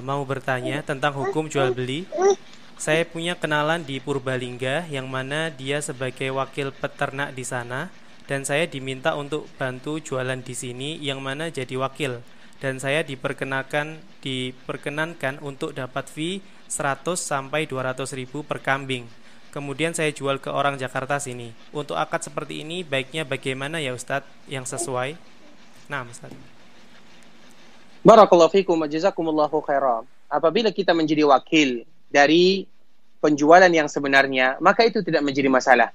mau bertanya tentang hukum jual beli. Saya punya kenalan di Purbalingga yang mana dia sebagai wakil peternak di sana dan saya diminta untuk bantu jualan di sini yang mana jadi wakil dan saya diperkenalkan diperkenankan untuk dapat fee 100 sampai 200 ribu per kambing. Kemudian saya jual ke orang Jakarta sini. Untuk akad seperti ini baiknya bagaimana ya Ustadz yang sesuai? Nah, Ustadz. Barakallahu fikum wa jazakumullahu khairan. Apabila kita menjadi wakil dari penjualan yang sebenarnya, maka itu tidak menjadi masalah.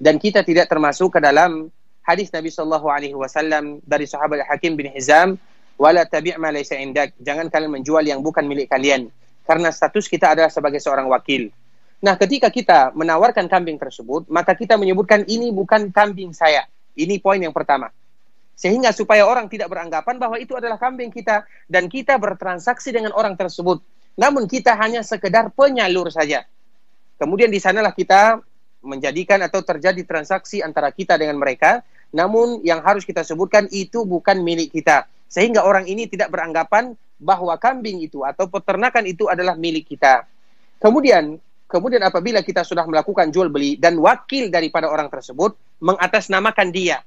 Dan kita tidak termasuk ke dalam hadis Nabi sallallahu alaihi wasallam dari sahabat Hakim bin Hizam, "Wala tabi' ma laysa indak." Jangan kalian menjual yang bukan milik kalian karena status kita adalah sebagai seorang wakil. Nah, ketika kita menawarkan kambing tersebut, maka kita menyebutkan ini bukan kambing saya. Ini poin yang pertama. Sehingga supaya orang tidak beranggapan bahwa itu adalah kambing kita dan kita bertransaksi dengan orang tersebut. Namun kita hanya sekedar penyalur saja. Kemudian di sanalah kita menjadikan atau terjadi transaksi antara kita dengan mereka. Namun yang harus kita sebutkan itu bukan milik kita. Sehingga orang ini tidak beranggapan bahwa kambing itu atau peternakan itu adalah milik kita. Kemudian kemudian apabila kita sudah melakukan jual beli dan wakil daripada orang tersebut mengatasnamakan dia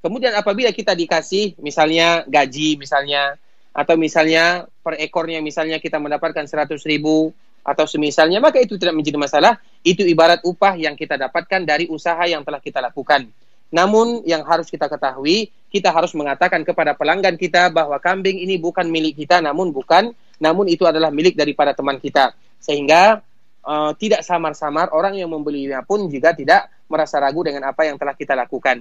Kemudian apabila kita dikasih misalnya gaji misalnya atau misalnya per ekornya misalnya kita mendapatkan 100 ribu atau semisalnya maka itu tidak menjadi masalah. Itu ibarat upah yang kita dapatkan dari usaha yang telah kita lakukan. Namun yang harus kita ketahui kita harus mengatakan kepada pelanggan kita bahwa kambing ini bukan milik kita namun bukan namun itu adalah milik daripada teman kita. Sehingga uh, tidak samar-samar orang yang membelinya pun juga tidak merasa ragu dengan apa yang telah kita lakukan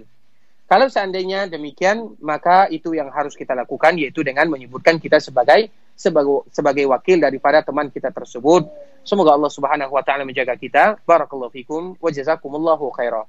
kalau seandainya demikian, maka itu yang harus kita lakukan yaitu dengan menyebutkan kita sebagai sebagai sebagai wakil daripada teman kita tersebut. Semoga Allah Subhanahu wa taala menjaga kita. Barakallahu fikum wa jazakumullahu khairan.